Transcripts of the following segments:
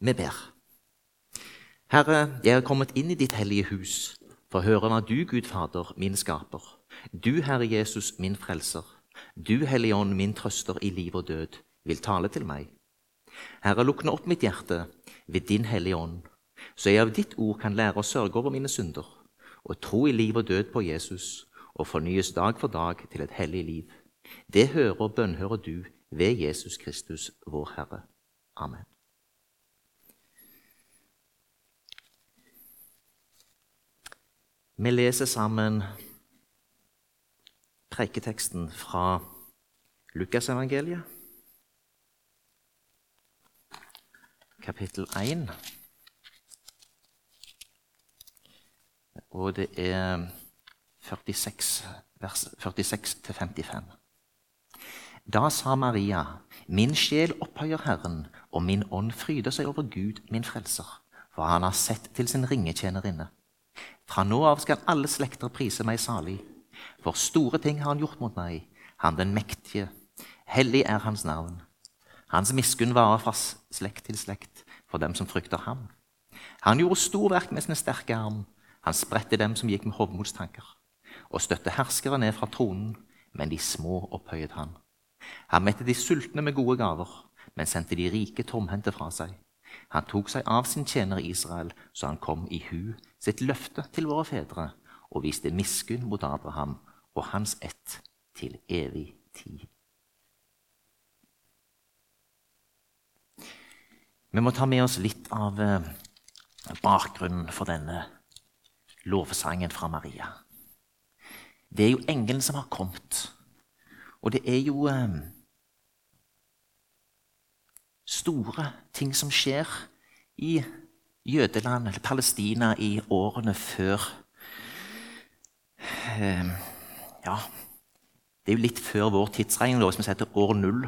Vi ber. Herre, jeg er kommet inn i ditt hellige hus for å høre hva du, Gud Fader, min skaper, du, Herre Jesus, min frelser, du, Hellige Ånd, min trøster i liv og død, vil tale til meg. Herre, lukne opp mitt hjerte ved din Hellige Ånd, så jeg av ditt ord kan lære å sørge over mine synder og tro i liv og død på Jesus og fornyes dag for dag til et hellig liv. Det hører og bønnhører du ved Jesus Kristus, vår Herre. Amen. Vi leser sammen preiketeksten fra Lukasevangeliet, kapittel 1. Og det er 46, vers 46-55. Da sa Maria, min sjel opphøyer Herren, og min ånd fryder seg over Gud, min frelser, for han har sett til sin ringetjenerinne. Fra nå av skal alle slekter prise meg salig. For store ting har han gjort mot meg, han den mektige. Hellig er hans navn. Hans miskunn varer fra slekt til slekt for dem som frykter ham. Han gjorde storverk med sin sterke arm. Han spredte dem som gikk med hovmodstanker, og støtte herskere ned fra tronen, men de små opphøyet han. Han mette de sultne med gode gaver, men sendte de rike tomhendte fra seg. Han tok seg av sin tjener Israel, så han kom i hu sitt løfte til våre fedre og viste miskunn mot Abraham og hans ett til evig tid. Vi må ta med oss litt av eh, bakgrunnen for denne lovsangen fra Maria. Det er jo engelen som har kommet. Og det er jo eh, store ting som skjer i Jødeland eller Palestina i årene før eh, Ja, det er jo litt før vår tidsregning. Hvis vi setter år null,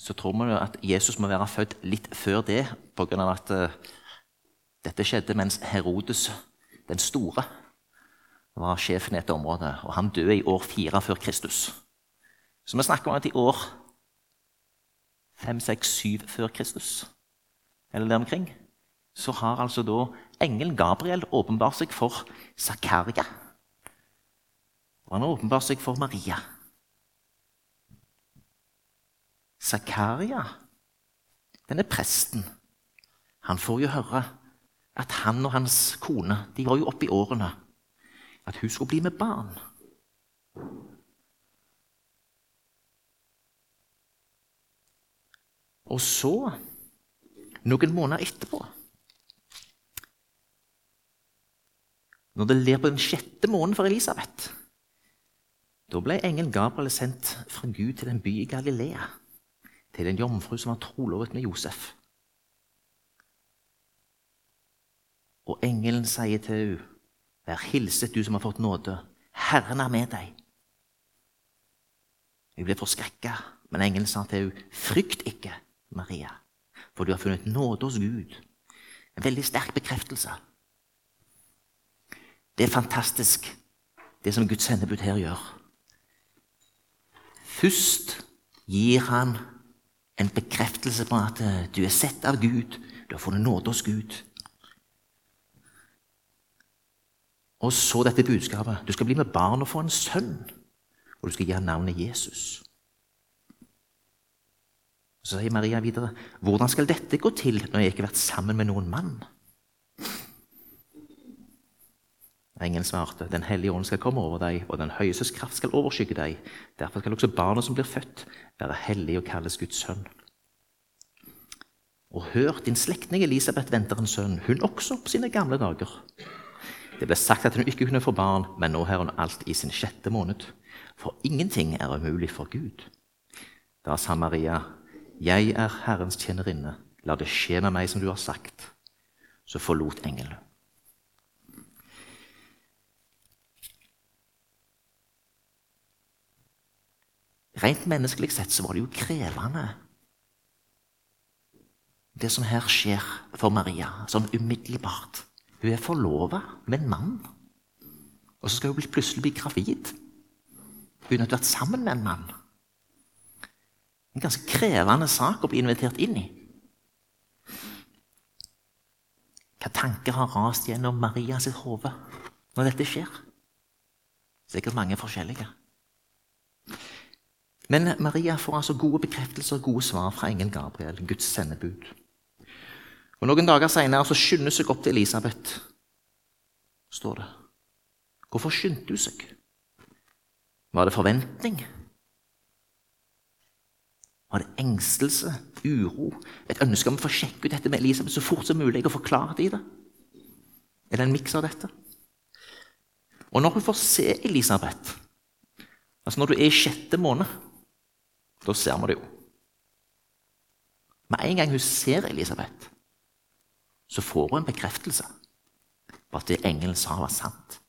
så tror vi at Jesus må være født litt før det pga. at eh, dette skjedde mens Herodes den store var sjefen i dette området. Og han døde i år fire før Kristus. Så vi snakker om at i år 5, 6, 7 før Kristus, eller der omkring, så har altså da engelen Gabriel åpenbart seg for Zakaria. Og han har åpenbart seg for Maria. Zakaria, denne presten, han får jo høre at han og hans kone de var jo oppe i årene. At hun skulle bli med barn. Og så, noen måneder etterpå Når det ler på den sjette måneden for Elisabeth, da ble engelen Gabriel sendt fra Gud til en by i Galilea, til en jomfru som var trolovet med Josef. Og engelen sier til henne, 'Vær hilset, du som har fått nåde. Herren er med deg.' Hun ble forskrekka, men engelen sa til henne, 'Frykt ikke.' Maria, for du har funnet nåde hos Gud. En veldig sterk bekreftelse. Det er fantastisk, det som Guds sendebud her gjør. Først gir han en bekreftelse på at eh, du er sett av Gud, du har funnet nåde hos Gud. Og så dette budskapet. Du skal bli med barn og få en sønn. Og du skal gi ham navnet Jesus. Så sier Maria videre, 'Hvordan skal dette gå til når jeg ikke har vært sammen med noen mann?' Engelen svarte, 'Den hellige ånd skal komme over deg, og den høyestes kraft skal overskygge deg.' 'Derfor skal også barnet som blir født, være hellig og kalles Guds sønn.' Og hør, din slektning Elisabeth venter en sønn, hun også på sine gamle dager. Det ble sagt at hun ikke kunne få barn, men nå har hun alt i sin sjette måned. For ingenting er umulig for Gud. Da sa Maria, 'Jeg er Herrens tjenerinne. La det skje med meg som du har sagt.' Så forlot engelen. Rent menneskelig sett så var det jo krevende, det som her skjer for Maria, sånn umiddelbart. Hun er forlova med en mann, og så skal hun plutselig bli gravid. Hun har vært sammen med en mann. En ganske krevende sak å bli invitert inn i. Hva tanker har rast gjennom Maria sitt hode når dette skjer? Sikkert mange forskjellige. Men Maria får altså gode bekreftelser og gode svar fra engel Gabriel, Guds sendebud. Og Noen dager seinere skynder hun seg opp til Elisabeth, står det. Hvorfor skyndte hun seg? Var det forventning? Var det engstelse, uro, et ønske om å få sjekke ut dette med Elisabeth så fort som mulig og få klarhet i det? Er det en miks av dette? Og når hun får se Elisabeth, altså når du er i sjette måned, da ser vi det jo. Med en gang hun ser Elisabeth, så får hun en bekreftelse på at det engelen sa, var sant.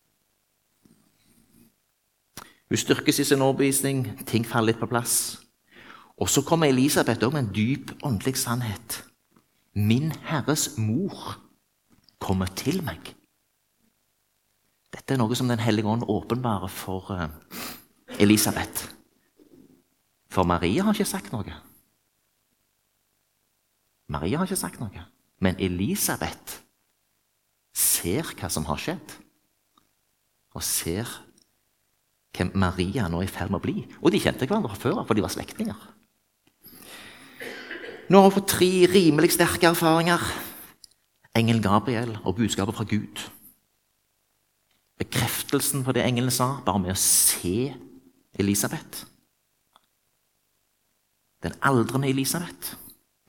Hun styrkes i sin overbevisning, ting faller litt på plass. Og så kommer Elisabeth òg med en dyp åndelig sannhet. Min Herres mor kommer til meg. Dette er noe som Den hellige ånd åpenbarer for uh, Elisabeth. For Maria har ikke sagt noe. Maria har ikke sagt noe. Men Elisabeth ser hva som har skjedd, og ser hvem Maria nå er i ferd med å bli. Og de kjente hverandre før for de var slektninger. Nå har hun fått tre rimelig sterke erfaringer. Engel Gabriel og budskapet fra Gud. Bekreftelsen på det engelen sa, bare med å se Elisabeth. Den aldrende Elisabeth.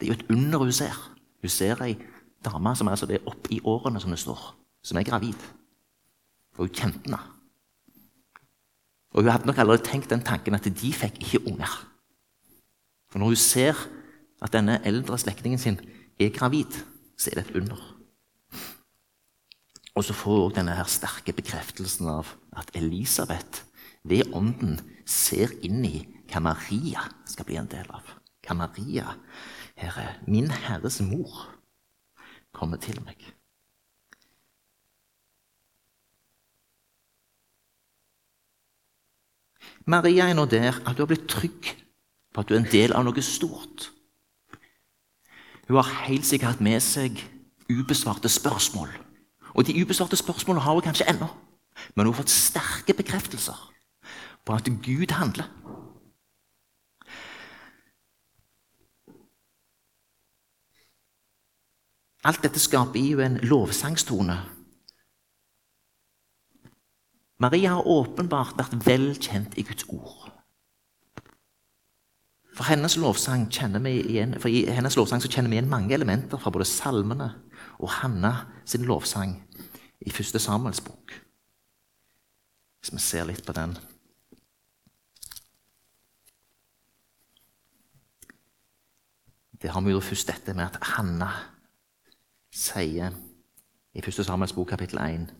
Det er jo et under hun ser. Hun ser ei dame som er altså det opp i årene, som det står, som er gravid. Og hun kjente henne. Og hun hadde nok allerede tenkt den tanken at de fikk ikke unger. For når hun ser at denne eldre slektningen sin er gravid, så er det et under. Og så får hun denne her sterke bekreftelsen av at Elisabeth ved ånden ser inn i hva Maria skal bli en del av. Hva Maria, herre, min Herres mor, kommer til meg. Maria er nå der at du har blitt trygg på at du er en del av noe stort. Hun har helt sikkert hatt med seg ubesvarte spørsmål. Og de ubesvarte spørsmålene har hun kanskje ennå. Men hun har fått sterke bekreftelser på at Gud handler. Alt dette skaper i henne en lovsangstone. Maria har åpenbart vært vel kjent i Guds ord. For hennes lovsang igjen, for I hennes lovsang kjenner vi igjen mange elementer fra både salmene og Hanna sin lovsang i første Samuels bok. Hvis vi ser litt på den. Det har vi jo først dette med at Hanna sier i 1. Samuels bok kapittel 1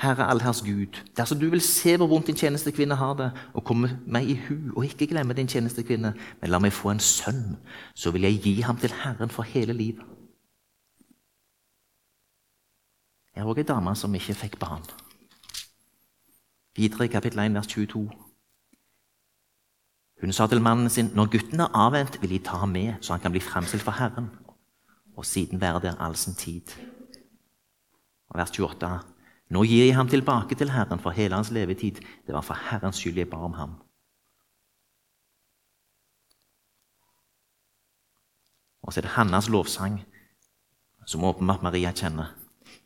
Herre allherrs Gud, dersom du vil se hvor vondt din tjenestekvinne har det, og komme meg i hu, og ikke glemme din tjenestekvinne, men la meg få en sønn, så vil jeg gi ham til Herren for hele livet. Jeg har òg ei dame som ikke fikk barn. Videre i kapittel 1, vers 22. Hun sa til mannen sin, når gutten er avvent, vil jeg ta ham med, så han kan bli fremstilt for Herren, og siden være der all sin tid. Og vers 28. Nå gir jeg ham tilbake til Herren for hele hans levetid. Det var for Herrens skyld jeg ba om ham. Og så er det Hannas lovsang, som åpenbart Maria kjenner.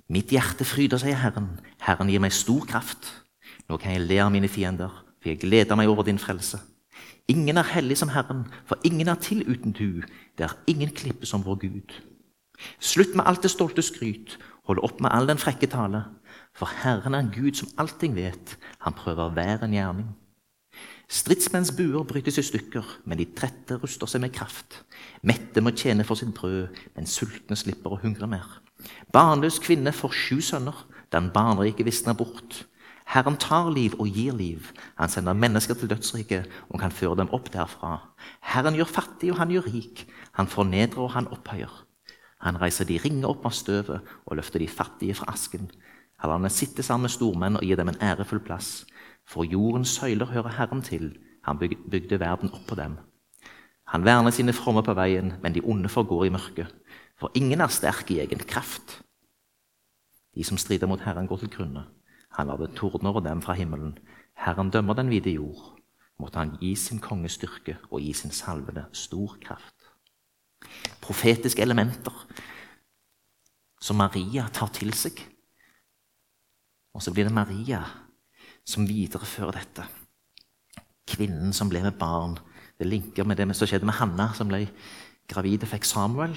Mitt hjerte fryder, sier Herren. Herren gir meg stor kraft. Nå kan jeg le av mine fiender, for jeg gleder meg over din frelse. Ingen er hellig som Herren, for ingen er til uten du. Det er ingen klippe som vår Gud. Slutt med alt det stolte skryt, hold opp med all den frekke tale. For Herren er en Gud som allting vet. Han prøver hver en gjerning. Stridsmenns buer brytes i stykker, men de trette ruster seg med kraft. Mette må tjene for sitt brød, men sultne slipper å hungre mer. Barnløs kvinne får sju sønner, den barnerike visner bort. Herren tar liv og gir liv. Han sender mennesker til dødsriket og kan føre dem opp derfra. Herren gjør fattig, og han gjør rik. Han fornedrer, og han opphøyer. Han reiser de ringe opp av støvet og løfter de fattige fra asken. Han lar sitte sammen med stormenn og gir dem en ærefull plass. For jordens søyler hører Herren til. Han bygde verden opp på dem. Han verner sine fromme på veien, men de onde forgår i mørket. For ingen er sterk i egen kraft. De som strider mot Herren, går til grunne. Han lar det tordne over dem fra himmelen. Herren dømmer den vide jord. Måtte han gi sin konge styrke og gi sin salvede stor kraft. Profetiske elementer som Maria tar til seg. Og så blir det Maria som viderefører dette. Kvinnen som ble med barn. Det linker med det som skjedde med Hanna, som ble gravid og fikk Samuel.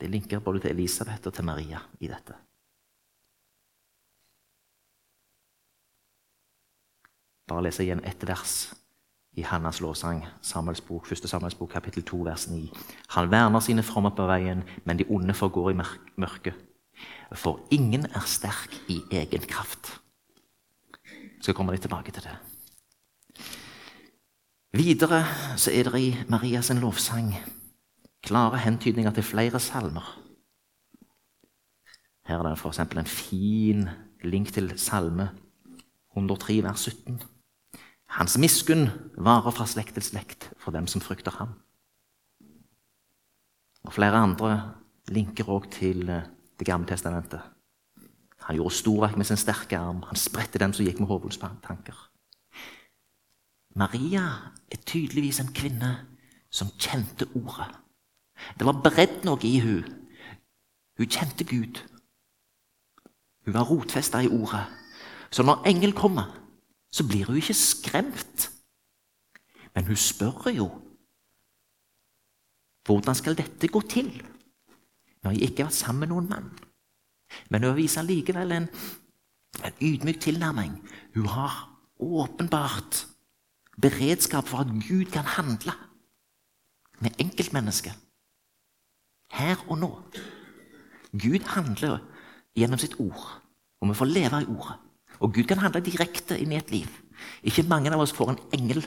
Det linker både til Elisabeth og til Maria i dette. Bare leser igjen ett vers i Hannas lovsang, Samuelsbok, 1. Samuelsbok, kapittel 2, vers 9. Han verner sine fromme på veien, men de onde forgår i mørket. For ingen er sterk i egen kraft. Jeg skal komme litt tilbake til det. Videre så er det i Marias lovsang klare hentydninger til flere salmer. Her er det f.eks. en fin link til Salme 103, vers 17. Hans miskunn varer fra slekt til slekt for dem som frykter ham. Og Flere andre linker òg til eh, Det gamle testamentet. Han gjorde storverk med sin sterke arm. Han spredte dem som gikk med hovedtanker. Maria er tydeligvis en kvinne som kjente ordet. Det var beredt noe i hun. Hun kjente Gud. Hun var rotfesta i ordet. Så når engel kommer, så blir hun ikke skremt. Men hun spør jo hvordan skal dette gå til når jeg ikke har vært sammen med noen mann. Men hun viser likevel en, en ydmyk tilnærming. Hun har åpenbart beredskap for at Gud kan handle med enkeltmennesket her og nå. Gud handler gjennom sitt ord, og vi får leve i ordet. Og Gud kan handle direkte inn i et liv. Ikke mange av oss får en engel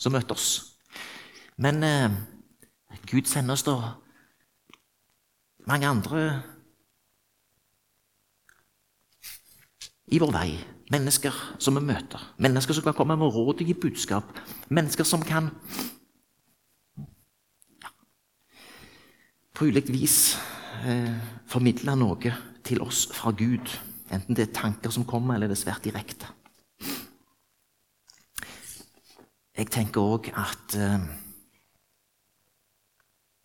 som møter oss. Men eh, Gud sender oss da mange andre i vår vei. Mennesker som vi møter. Mennesker som kan komme med råd og gi budskap. Mennesker som kan ja, på ulikt vis eh, formidle noe til oss fra Gud. Enten det er tanker som kommer, eller det er svært direkte. Jeg tenker òg at eh,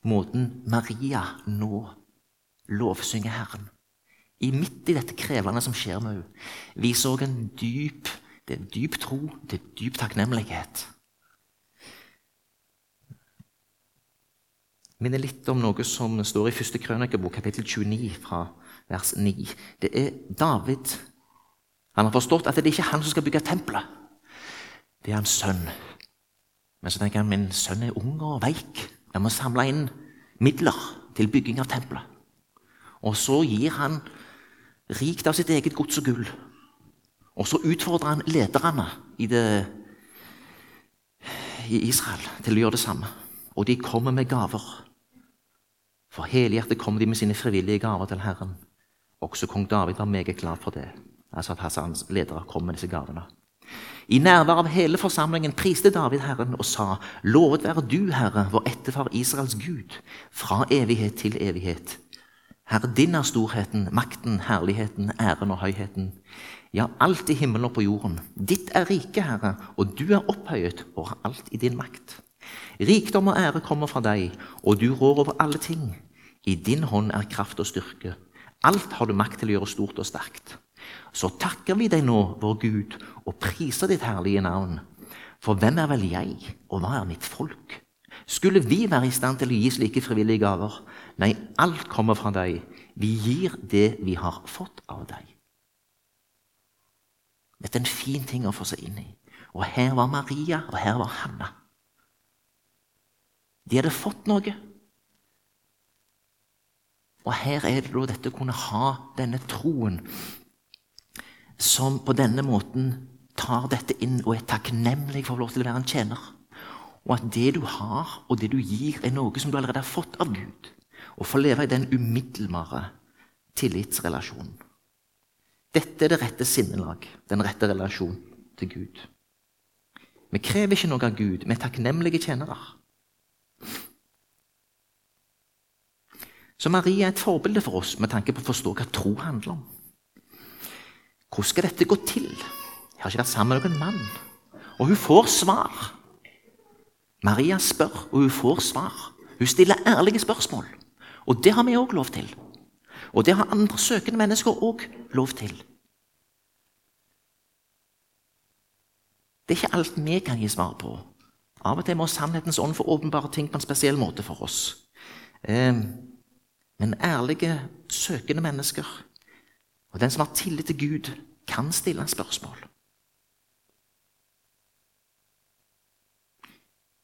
måten Maria nå lovsynger Herren i Midt i dette krevende som skjer med henne, viser òg en dyp, det er dyp tro, det er dyp takknemlighet. minner litt om noe som står i første krønikebok, kapittel 29, fra vers 9. Det er David. Han har forstått at det er ikke han som skal bygge tempelet. Det er hans sønn. Men så tenker han min sønn er ung og veik. Jeg må samle inn midler til bygging av tempelet. Og så gir han rikt av sitt eget gods og gull. Og så utfordrer han lederne i, det, i Israel til å gjøre det samme. Og de kommer med gaver. For helhjertet kommer de med sine frivillige gaver til Herren. Også kong David var meget glad for det. Altså at hans ledere kom med disse gavene. I nærvær av hele forsamlingen priste David Herren og sa:" Lovet være du, Herre, vår etterfar Israels Gud, fra evighet til evighet. Herre, din er storheten, makten, herligheten, æren og høyheten. Ja, alt i himmelen og på jorden. Ditt er riket, Herre, og du er opphøyet og har alt i din makt. Rikdom og ære kommer fra deg, og du rår over alle ting. I din hånd er kraft og styrke. Alt har du makt til å gjøre stort og sterkt. Så takker vi deg nå, vår Gud, og priser ditt herlige navn. For hvem er vel jeg, og hva er mitt folk? Skulle vi være i stand til å gi slike frivillige gaver? Nei, alt kommer fra deg. Vi gir det vi har fått av deg. Dette er en fin ting å få seg inn i. Og her var Maria, og her var Hanna. De hadde fått noe. Og her er det da dette å kunne ha denne troen som på denne måten tar dette inn og er takknemlig for å få lov til å være en tjener. Og at det du har, og det du gir, er noe som du allerede har fått av Gud. Og få leve i den umiddelbare tillitsrelasjonen. Dette er det rette sinnelag, den rette relasjonen til Gud. Vi krever ikke noe av Gud, vi er takknemlige tjenere. Så Maria er et forbilde for oss med tanke på å forstå hva tro handler om. Hvordan skal dette gå til? Jeg har ikke vært sammen med noen mann. Og hun får svar. Maria spør, og hun får svar. Hun stiller ærlige spørsmål. Og det har vi òg lov til. Og det har andre søkende mennesker òg lov til. Det er ikke alt vi kan gi svar på. Av og til må sannhetens ånd få åpenbare ting på en spesiell måte for oss. Eh, men ærlige, søkende mennesker, og den som har tillit til Gud, kan stille spørsmål.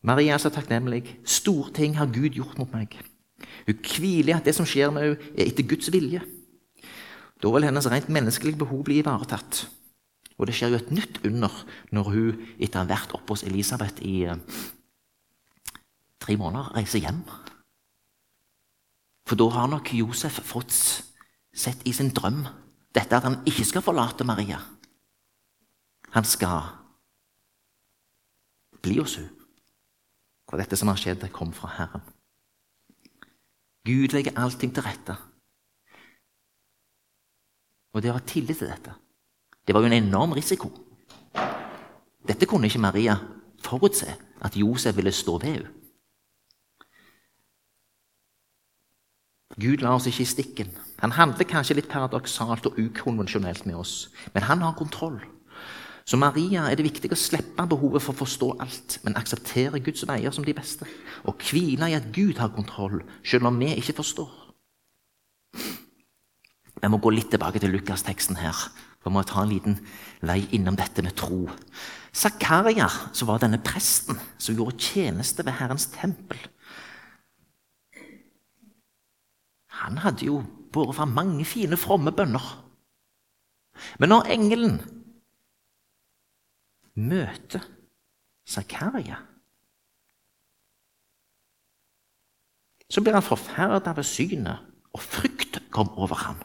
Maria er så takknemlig. Store ting har Gud gjort mot meg. Hun hviler i at det som skjer med henne, er etter Guds vilje. Da vil hennes rent menneskelige behov bli ivaretatt. Og det skjer jo et nytt under når hun etter vært oppe hos Elisabeth i eh, tre måneder, reiser hjem. For da har nok Josef fått sett i sin drøm dette at han ikke skal forlate Maria. Han skal bli hos henne. For dette som har skjedd, det kom fra Herren. Gud legger allting til rette. Og det å ha tillit til dette, det var jo en enorm risiko. Dette kunne ikke Maria forutse, at Josef ville stå ved henne. Gud lar oss ikke i stikken. Han handler kanskje litt paradoksalt og ukonvensjonelt med oss, men han har kontroll. Så Maria er det viktig å slippe behovet for å forstå alt, men akseptere Guds veier som de beste, og hvile i at Gud har kontroll, selv om vi ikke forstår. Vi må gå litt tilbake til Lukas-teksten her. Vi må ta en liten vei innom dette med tro. Zakaria, som var denne presten som gjorde tjeneste ved Herrens tempel, Han hadde jo båret fram mange fine, fromme bønner. Men når engelen møter Zakaria, så blir han forferda ved synet, og frykt kom over ham.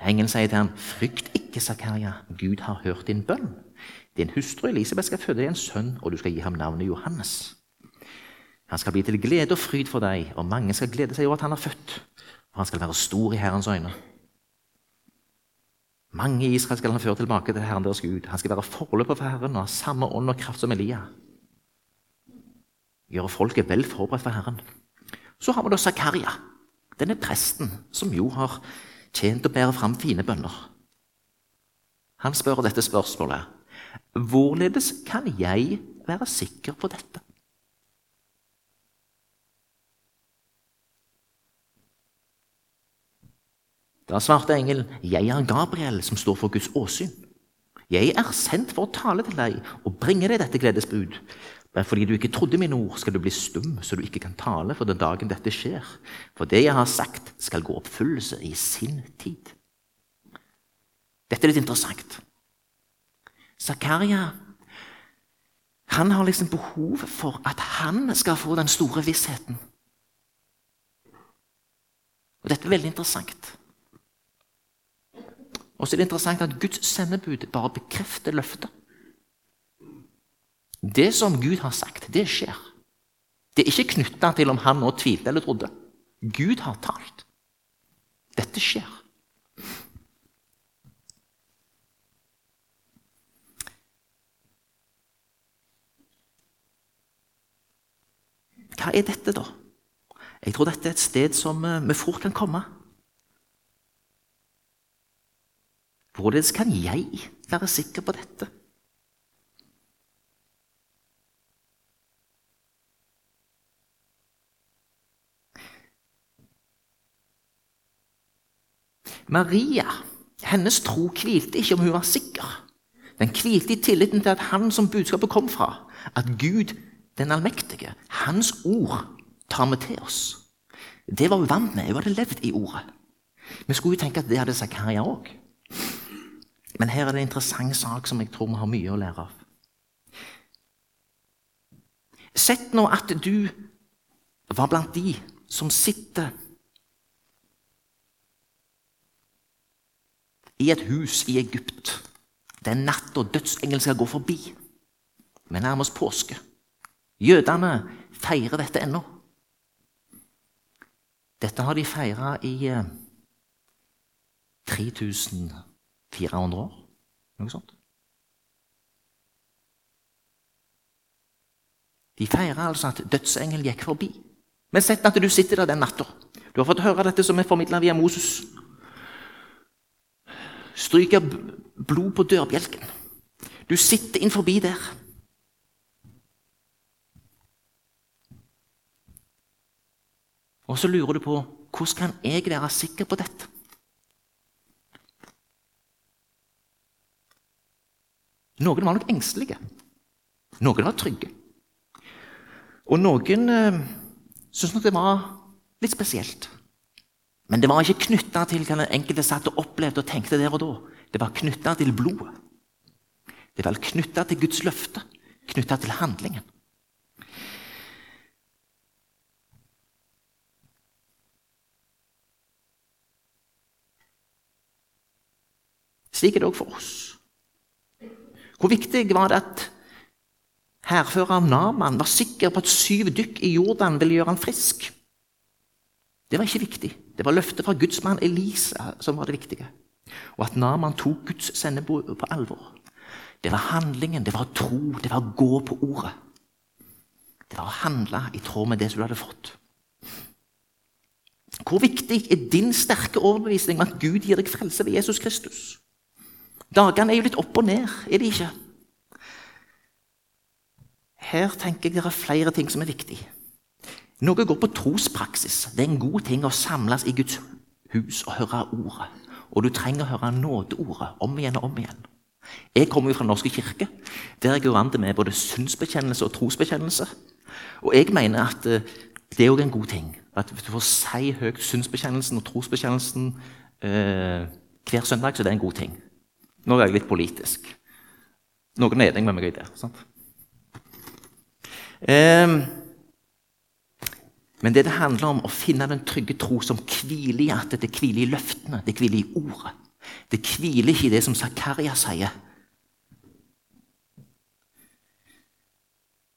Engelen sier til ham, 'Frykt ikke, Zakaria, Gud har hørt din bønn.' 'Din hustru Elisabeth skal føde deg en sønn, og du skal gi ham navnet Johannes.' Han skal bli til glede og fryd for deg, og mange skal glede seg over at han er født. Og han skal være stor i Herrens øyne. Mange i Israel skal han føre tilbake til Herren deres Gud. Han skal være forløper for Herren og ha samme ånd og kraft som Elia. Gjøre folket vel forberedt for Herren. Så har vi da Zakaria, denne presten som jo har tjent å bære fram fine bønner. Han spør dette spørsmålet. Hvorledes kan jeg være sikker på dette? Da svarte engelen, 'Jeg er Gabriel, som står for Guds åsyn.' 'Jeg er sendt for å tale til deg og bringe deg dette gledesbud.' Men fordi du ikke trodde mine ord, skal du bli stum, så du ikke kan tale for den dagen dette skjer. For det jeg har sagt, skal gå oppfyllelse i sin tid. Dette er litt interessant. Zakaria han har liksom behov for at han skal få den store vissheten. Og Dette er veldig interessant. Og så er det interessant at Guds sendebud bare bekrefter løftet. Det som Gud har sagt, det skjer. Det er ikke knytta til om han nå tvilte eller trodde. Gud har talt. Dette skjer. Hva er dette, da? Jeg tror dette er et sted som eh, vi fort kan komme. Hvorledes kan jeg være sikker på dette? Maria, hennes tro hvilte ikke om hun var sikker. Den hvilte i tilliten til at han som budskapet kom fra, at Gud, den allmektige, hans ord tar vi til oss. Det var hun vant med. Hun hadde levd i ordet. Vi skulle jo tenke at det hadde Zakaria òg. Men her er det en interessant sak som jeg tror vi har mye å lære av. Sett nå at du var blant de som sitter i et hus i Egypt. Det er natt, og dødsengelen skal gå forbi. Vi nærmer oss påske. Jødene feirer dette ennå. Dette har de feira i 3000 år, noe sånt. De feirer altså at dødsengelen gikk forbi. Men sett at du sitter der den natta. Du har fått høre dette som er formidla via Moses. Stryker blod på dørbjelken. Du sitter inn forbi der. Og så lurer du på hvordan kan jeg være sikker på dette? Noen var nok engstelige. Noen var trygge. Og noen eh, syntes nok det var litt spesielt. Men det var ikke knytta til hva den enkelte satt og opplevde og tenkte der og da. Det var knytta til blodet. Det var knytta til Guds løfte, knytta til handlingen. Slik er det òg for oss. Hvor viktig var det at hærføreren Naman var sikker på at syv dykk i Jordan ville gjøre han frisk? Det var ikke viktig. Det var løftet fra gudsmann Elisa som var det viktige. Og at Naman tok Guds sendebud på alvor. Det var handlingen, det var tro, det var å gå på ordet. Det var å handle i tråd med det som du hadde fått. Hvor viktig er din sterke overbevisning om at Gud gir deg frelse ved Jesus Kristus? Dagene er jo litt opp og ned, er de ikke? Her tenker jeg det er flere ting som er viktig. Noe går på trospraksis. Det er en god ting å samles i Guds hus og høre ordet. Og du trenger å høre nådeordet om igjen og om igjen. Jeg kommer jo fra Den norske kirke. Der jeg går an med både synsbekjennelse og trosbekjennelse. Og jeg mener at eh, det er òg en god ting. At du får si høyt synsbekjennelsen og trosbekjennelsen eh, hver søndag, så det er en god ting. Nå er jeg litt politisk. Noen er enig med meg i det. sant? Eh, men det det handler om, å finne den trygge tro som hviler i at det hviler i løftene, det hviler i ordet. Det hviler ikke i det som Zakaria sier.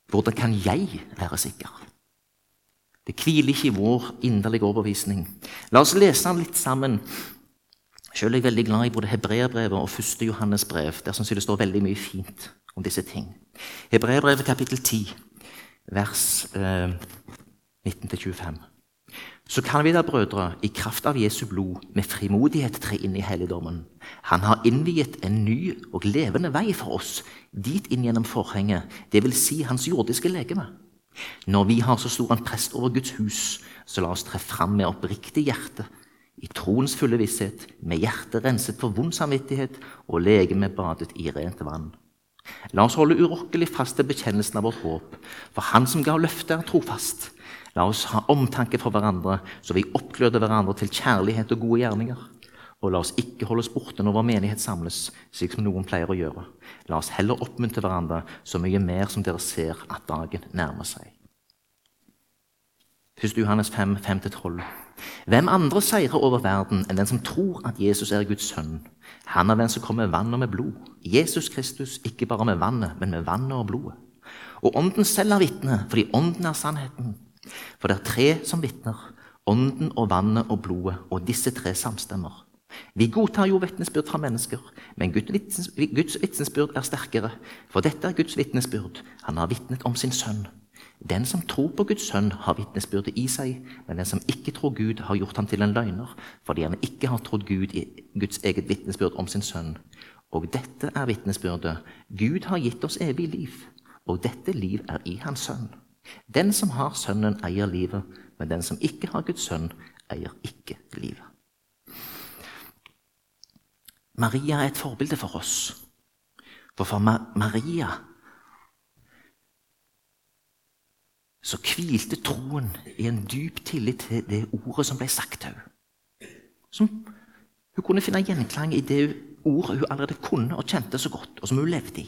Hvordan kan jeg være sikker? Det hviler ikke i vår inderlige overbevisning. La oss lese den litt sammen. Selv er jeg veldig glad i både Hebreerbrevet og 1. Johannes brev. Der syns jeg det står veldig mye fint om disse ting. Hebreerbrevet kapittel 10, vers eh, 19-25. Så kan vi da, brødre, i kraft av Jesu blod med frimodighet tre inn i helligdommen. Han har innviet en ny og levende vei for oss, dit inn gjennom forhenget, dvs. Si hans jordiske legeme. Når vi har så stor en prest over Guds hus, så la oss tre fram med oppriktig hjerte, i troens fulle visshet, med hjertet renset for vond samvittighet og legemet badet i rent vann. La oss holde urokkelig fast til bekjennelsen av vårt håp, for Han som ga løftet, er trofast. La oss ha omtanke for hverandre, så vi oppgløder hverandre til kjærlighet og gode gjerninger. Og la oss ikke holde oss borte når vår menighet samles, slik som noen pleier å gjøre. La oss heller oppmuntre hverandre så mye mer som dere ser at dagen nærmer seg. 1. Johannes 5, 5-12. Hvem andre seirer over verden enn den som tror at Jesus er Guds sønn? Han er den som kommer med vann og med blod. Jesus Kristus ikke bare med vannet, men med vannet og blodet. Og Ånden selv er vitne, fordi Ånden er sannheten. For det er tre som vitner, ånden og vannet og blodet, og disse tre samstemmer. Vi godtar jo vitnesbyrd fra mennesker, men Guds vitnesbyrd er sterkere. For dette er Guds vitnesbyrd. Han har vitnet om sin sønn. Den som tror på Guds sønn, har vitnesbyrdet i seg, men den som ikke tror Gud, har gjort ham til en løgner, fordi han ikke har trodd Gud i Guds eget vitnesbyrd om sin sønn. Og dette er vitnesbyrdet. Gud har gitt oss evig liv, og dette liv er i Hans sønn. Den som har Sønnen, eier livet, men den som ikke har Guds sønn, eier ikke livet. Maria er et forbilde for oss. For for Maria så hvilte troen i en dyp tillit til det ordet som ble sagt til henne. Hun kunne finne gjenklang i det ordet hun allerede kunne og kjente så godt, og som hun levde i.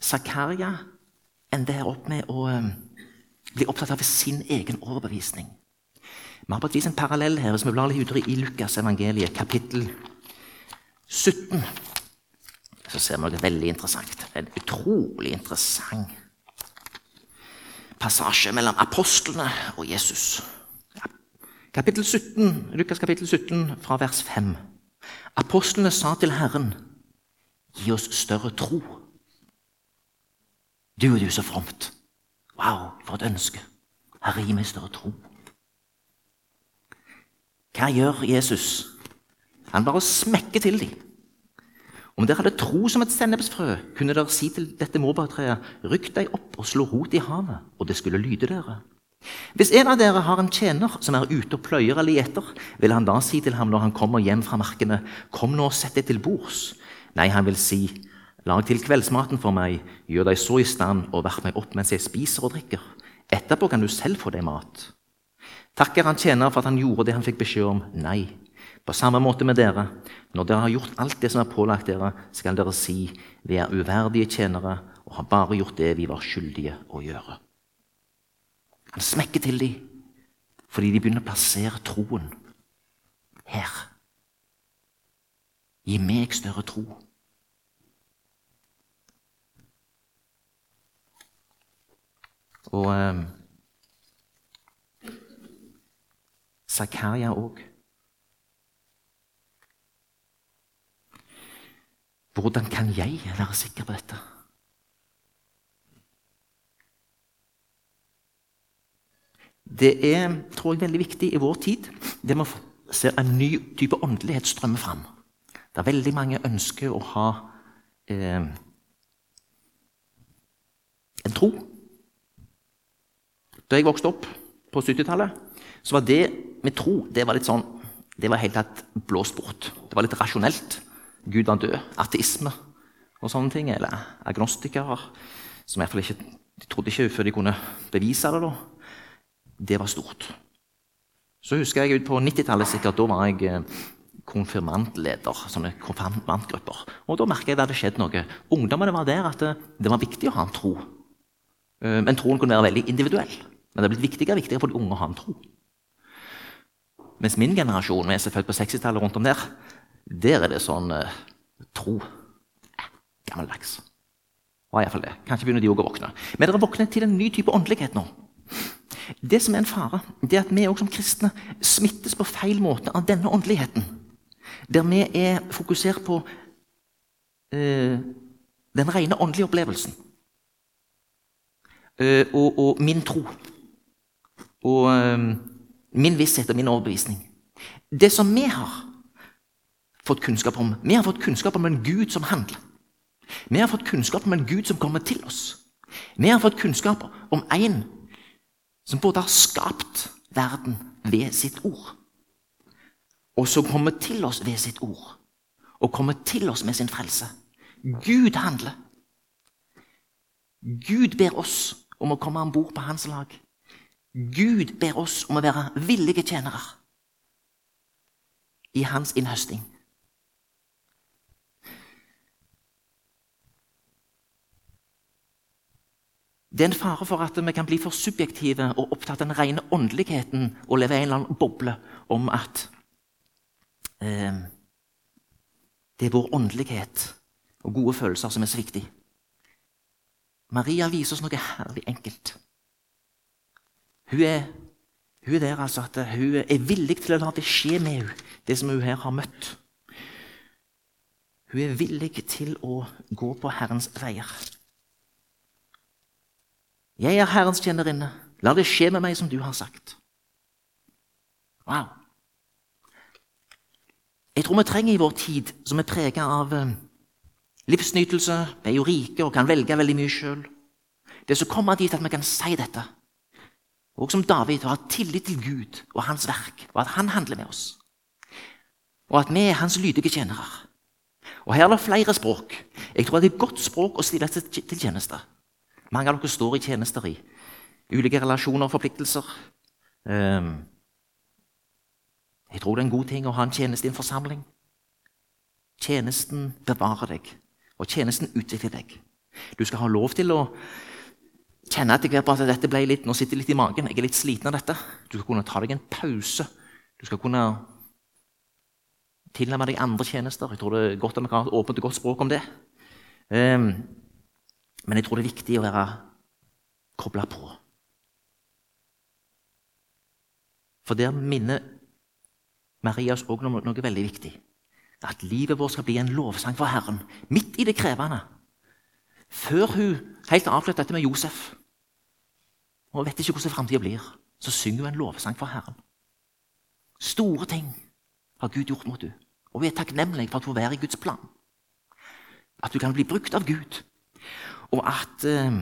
Zakaria ender opp med å um, bli opptatt av sin egen overbevisning. Vi har på et vis en parallell her hvis vi blar litt videre i Lukas evangeliet, kapittel 17. Så ser vi noe veldig interessant. En utrolig interessant passasje mellom apostlene og Jesus. Kapittel 17, Lukas kapittel 17 fra vers 5. Apostlene sa til Herren, gi oss større tro. Du og du, så fromt. Wow, for et ønske. Herre, gi meg større tro. Hva gjør Jesus? Han bare smekker til dem. Om dere hadde tro som et sennepsfrø, kunne dere si til dette morbærtreet, rykk deg opp og slå rot i havet, og det skulle lyde dere. Hvis en av dere har en tjener som er ute og pløyer eller gjeter, vil han da si til ham når han kommer hjem fra markene, kom nå og sett deg til bords? Nei, han vil si, lag til kveldsmaten for meg, gjør deg så i stand og vær meg opp mens jeg spiser og drikker. Etterpå kan du selv få deg mat. Takker han tjener for at han gjorde det han fikk beskjed om? Nei. På samme måte med dere. Når dere har gjort alt det som er pålagt dere, skal dere si vi er uverdige tjenere og har bare gjort det vi var skyldige å gjøre. Han smekker til dem fordi de begynner å plassere troen her. Gi meg større tro. Og eh, Zakaria òg. Hvordan kan jeg være sikker på dette? Det er tror jeg, veldig viktig i vår tid det med å se en ny type åndelighet strømme fram. Det er veldig mange ønsker å ha eh, en tro. Da jeg vokste opp på 70-tallet, så var det med tro det var litt sånn, det var helt tatt blåst bort. Det var litt rasjonelt. Gud var død, ateisme og sånne ting, eller agnostikere, som iallfall ikke de trodde ikke før de kunne bevise det. da. Det var stort. Så husker jeg ut på 90-tallet sikkert, da var jeg eh, konfirmantleder. sånne konfirmantgrupper. Og da merka jeg at det hadde skjedd noe. Ungdommene var der at det, det, var viktig å ha en tro. Eh, men troen kunne være veldig individuell. Men det er blitt viktigere og viktigere for de unge å ha en tro. Mens min generasjon, vi er født på 60-tallet rundt om der, der er det sånn eh, tro. Eh, gammeldags. Var iallfall det. Kanskje begynner de òg å våkne. Men dere våkner til en ny type åndelighet nå. Det som er en fare, det er at vi òg som kristne smittes på feil måte av denne åndeligheten. Der vi er fokusert på eh, den rene åndelige opplevelsen. Eh, og, og, min tro. Og eh, min visshet og min overbevisning. Det som vi har, fått kunnskap om. Vi har fått kunnskap om en Gud som handler. Vi har fått kunnskap om en Gud som kommer til oss. Vi har fått kunnskap om en som både har skapt verden ved sitt ord, og som kommer til oss ved sitt ord, og kommer til oss med sin frelse. Gud handler. Gud ber oss om å komme om bord på hans lag. Gud ber oss om å være villige tjenere i hans innhøsting. Det er en fare for at vi kan bli for subjektive og opptatt av den rene åndeligheten og leve i en eller annen boble om at eh, det er vår åndelighet og gode følelser som er så viktig. Maria viser oss noe herlig enkelt. Hun er, hun er der altså at hun er villig til å la det skje med henne, det som hun her har møtt. Hun er villig til å gå på Herrens veier. 'Jeg er Herrens tjenerinne. La det skje med meg som du har sagt.' Wow. Jeg tror vi trenger i vår tid, som er prega av eh, livsnytelse, vi er jo rike og kan velge veldig mye sjøl, det som kommer dit at vi kan si dette, og som David, å ha tillit til Gud og hans verk, og at han handler med oss, og at vi er hans lydige tjenere. Og Her er det flere språk. Jeg tror det er godt språk å stille til tjeneste. Mange av dere står i tjenester i ulike relasjoner og forpliktelser. Ehm, jeg tror det er en god ting å ha en tjeneste i en forsamling. Tjenesten bevarer deg, og tjenesten utvikler deg. Du skal ha lov til å kjenne etter hvert at dette ble litt, nå sitter litt i magen. Jeg er litt sliten av dette. Du skal kunne ta deg en pause. Du skal kunne tilnærme deg andre tjenester. Jeg tror det er godt at vi kan ha åpent og godt språk om det. Um, men jeg tror det er viktig å være kobla på. For der minner Maria oss òg om noe veldig viktig. At livet vårt skal bli en lovsang for Herren, midt i det krevende. Før hun helt avsluttet dette med Josef, og vet ikke hvordan framtida blir, så synger hun en lovsang for Herren. Store ting har Gud gjort mot henne, og vi er takknemlige for at hun er i Guds plan. At hun kan bli brukt av Gud, og at eh,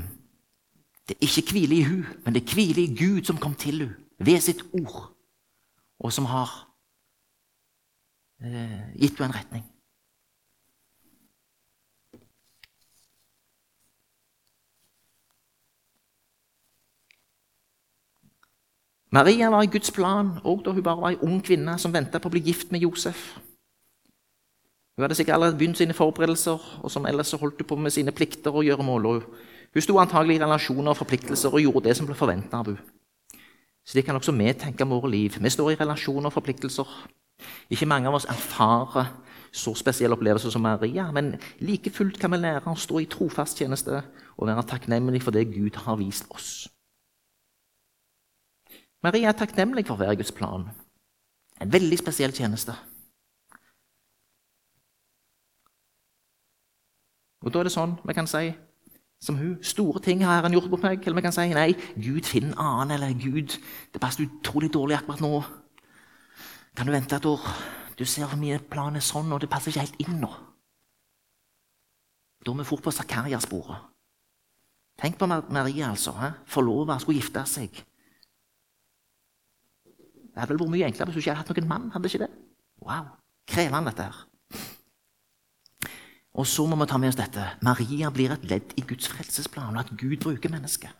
det ikke hviler i hun, men det hviler i Gud som kom til henne ved sitt ord, og som har eh, gitt henne en retning. Maria var i Guds plan òg da hun bare var ei ung kvinne som venta på å bli gift med Josef. Hun hadde sikkert allerede begynt sine forberedelser, og som ellers holdt hun på med sine plikter og gjøremål. Hun sto antagelig i relasjoner og forpliktelser og gjorde det som ble forventa av henne. Slik kan også vi tenke om våre liv. Vi står i relasjoner og forpliktelser. Ikke mange av oss erfarer så spesielle opplevelser som Maria, men like fullt kan vi lære å stå i trofast tjeneste og være takknemlig for det Gud har vist oss. Maria er takknemlig for være Guds plan. En veldig spesiell tjeneste. Og Da er det sånn vi kan si som hun. Store ting har Herren gjort mot meg. Eller vi kan si nei, Gud finn en annen. Eller Gud, det passer utrolig dårlig akkurat nå. Kan du vente et år? Du ser hvor mye planen er sånn, og det passer ikke helt inn nå. Da er vi fort på Zakaria-sporet. Tenk på Maria, altså. Forlova, skulle gifte seg. Det hadde vel vært mye enklere hvis hun ikke hadde hatt noen mann. hadde ikke det? Wow, Krevende, dette her. Og så må vi ta med oss dette. Maria blir et ledd i Guds frelsesplan, og at Gud bruker mennesket.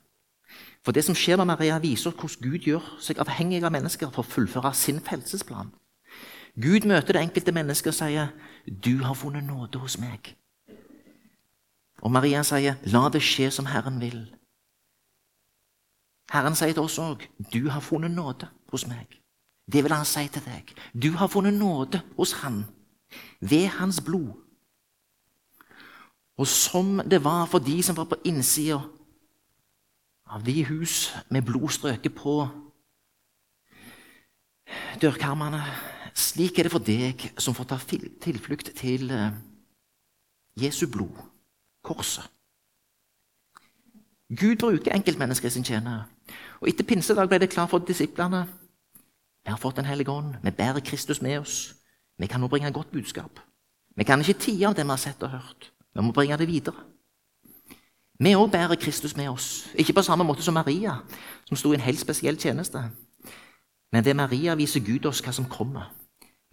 For det som skjer med Maria, viser hvordan Gud gjør seg avhengig av mennesker for å fullføre sin frelsesplan. Gud møter det enkelte mennesket og sier, 'Du har funnet nåde hos meg.' Og Maria sier, 'La det skje som Herren vil'. Herren sier til oss òg, 'Du har funnet nåde hos meg'. Det vil han si til deg. Du har funnet nåde hos Han ved Hans blod. Og som det var for de som var på innsida av de hus med blod strøket på dørkarmene, slik er det for deg som får ta tilflukt til eh, Jesu blod, korset. Gud bruker enkeltmennesker i sin tjener. Og Etter pinsedag ble det klart for disiplene. Vi har fått Den hellige ånd. Vi bærer Kristus med oss. Vi kan nå bringe godt budskap. Vi kan ikke tie av det vi har sett og hørt. Vi må bringe det videre. Vi òg bærer Kristus med oss, ikke på samme måte som Maria, som sto i en helt spesiell tjeneste. Men ved Maria viser Gud oss hva som kommer.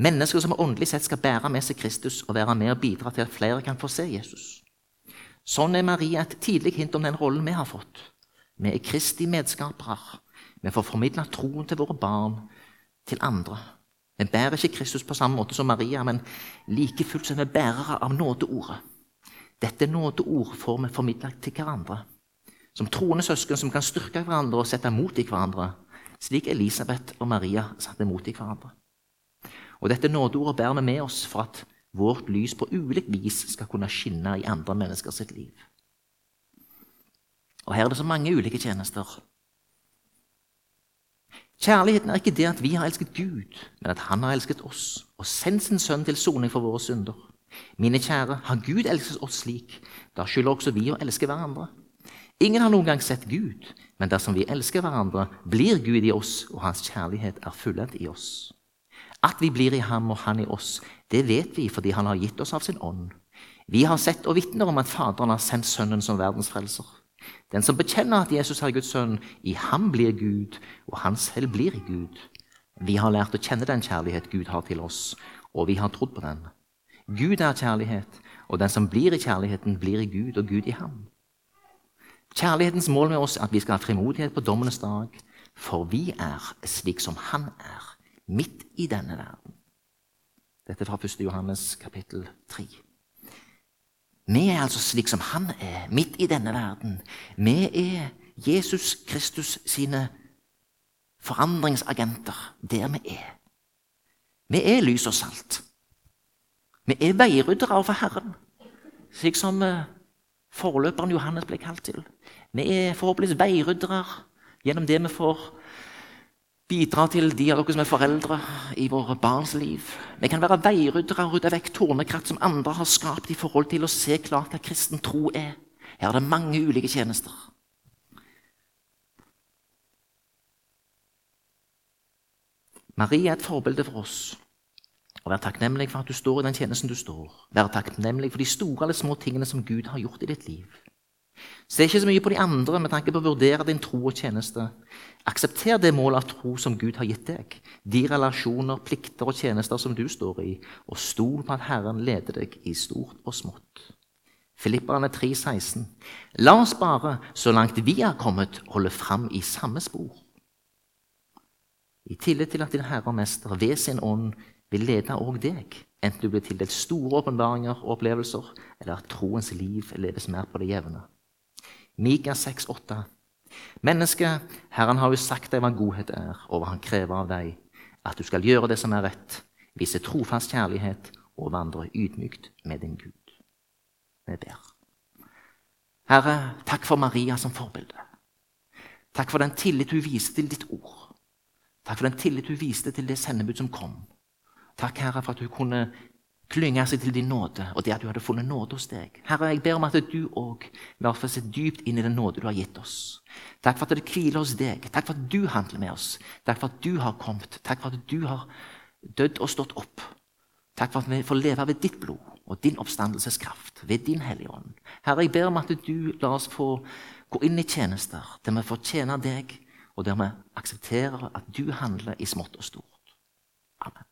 Mennesker som åndelig sett skal bære med seg Kristus og være med og bidra til at flere kan få se Jesus. Sånn er Maria et tidlig hint om den rollen vi har fått. Vi er Kristi medskapere. Vi får formidla troen til våre barn, til andre. Vi bærer ikke Kristus på samme måte som Maria, men like fullt som vi bærere av nådeordet. Dette nådeord får vi formidlet til hverandre. Som troende søsken som kan styrke hverandre og sette mot i hverandre, slik Elisabeth og Maria satte mot i hverandre. Og Dette nådeordet bærer vi med oss for at vårt lys på ulikt vis skal kunne skinne i andre mennesker sitt liv. Og Her er det så mange ulike tjenester. Kjærligheten er ikke det at vi har elsket Gud, men at Han har elsket oss og sendt sin sønn til soning for våre synder. Mine kjære, har Gud elsket oss slik, da skylder også vi å elske hverandre. Ingen har noen gang sett Gud, men dersom vi elsker hverandre, blir Gud i oss, og hans kjærlighet er fullendt i oss. At vi blir i ham og han i oss, det vet vi fordi han har gitt oss av sin ånd. Vi har sett og vitner om at Faderen har sendt Sønnen som verdensfrelser. Den som bekjenner at Jesus er Guds sønn, i ham blir Gud, og han selv blir Gud. Vi har lært å kjenne den kjærlighet Gud har til oss, og vi har trodd på den. Gud er kjærlighet, og den som blir i kjærligheten, blir i Gud, og Gud i ham. Kjærlighetens mål med oss er at vi skal ha frimodighet på dommenes dag, for vi er slik som Han er, midt i denne verden. Dette fra 1. Johannes kapittel 3. Vi er altså slik som Han er, midt i denne verden. Vi er Jesus Kristus sine forandringsagenter der vi er. Vi er lys og salt. Vi er veiryddere for Herren, slik som eh, forløperen Johannes ble kalt til. Vi er forhåpentligvis veiryddere gjennom det vi får bidra til de av dere som er foreldre i våre barns liv. Vi kan være veiryddere og rydde vekk tornekratt som andre har skapt i forhold til å se klart hva kristen tro er. Her er det mange ulike tjenester. Marie er et forbilde for oss. Å Vær takknemlig for at du står i den tjenesten du står. Vær takknemlig for de store eller små tingene som Gud har gjort i ditt liv. Se ikke så mye på de andre med tanke på å vurdere din tro og tjeneste. Aksepter det målet av tro som Gud har gitt deg, de relasjoner, plikter og tjenester som du står i, og stol på at Herren leder deg i stort og smått. Filipperne 3,16. La oss bare, så langt vi er kommet, holde fram i samme spor. I tillit til at din Herre og Mester ved sin ånd vil lede òg deg, enten du blir tildelt store åpenbaringer og opplevelser, eller at troens liv leves mer på det jevne. Mika 6,8. Menneske, Herren har jo sagt deg hva godhet er, og hva Han krever av deg. At du skal gjøre det som er rett, vise trofast kjærlighet og vandre ydmykt med din Gud. Vi ber. Herre, takk for Maria som forbilde. Takk for den tillit hun viste til ditt ord. Takk for den tillit hun viste til det sendebud som kom. Takk, Herre, for at hun kunne klynge seg til din nåde, og det at du hadde funnet nåde hos deg. Herre, jeg ber om at du òg lar oss se dypt inn i den nåde du har gitt oss. Takk for at det hviler hos deg. Takk for at du handler med oss. Takk for at du har kommet. Takk for at du har dødd og stått opp. Takk for at vi får leve ved ditt blod og din oppstandelseskraft, ved din Hellige Ånd. Herre, jeg ber om at du lar oss få gå inn i tjenester der vi får tjene deg, og der vi aksepterer at du handler i smått og stort. Amen.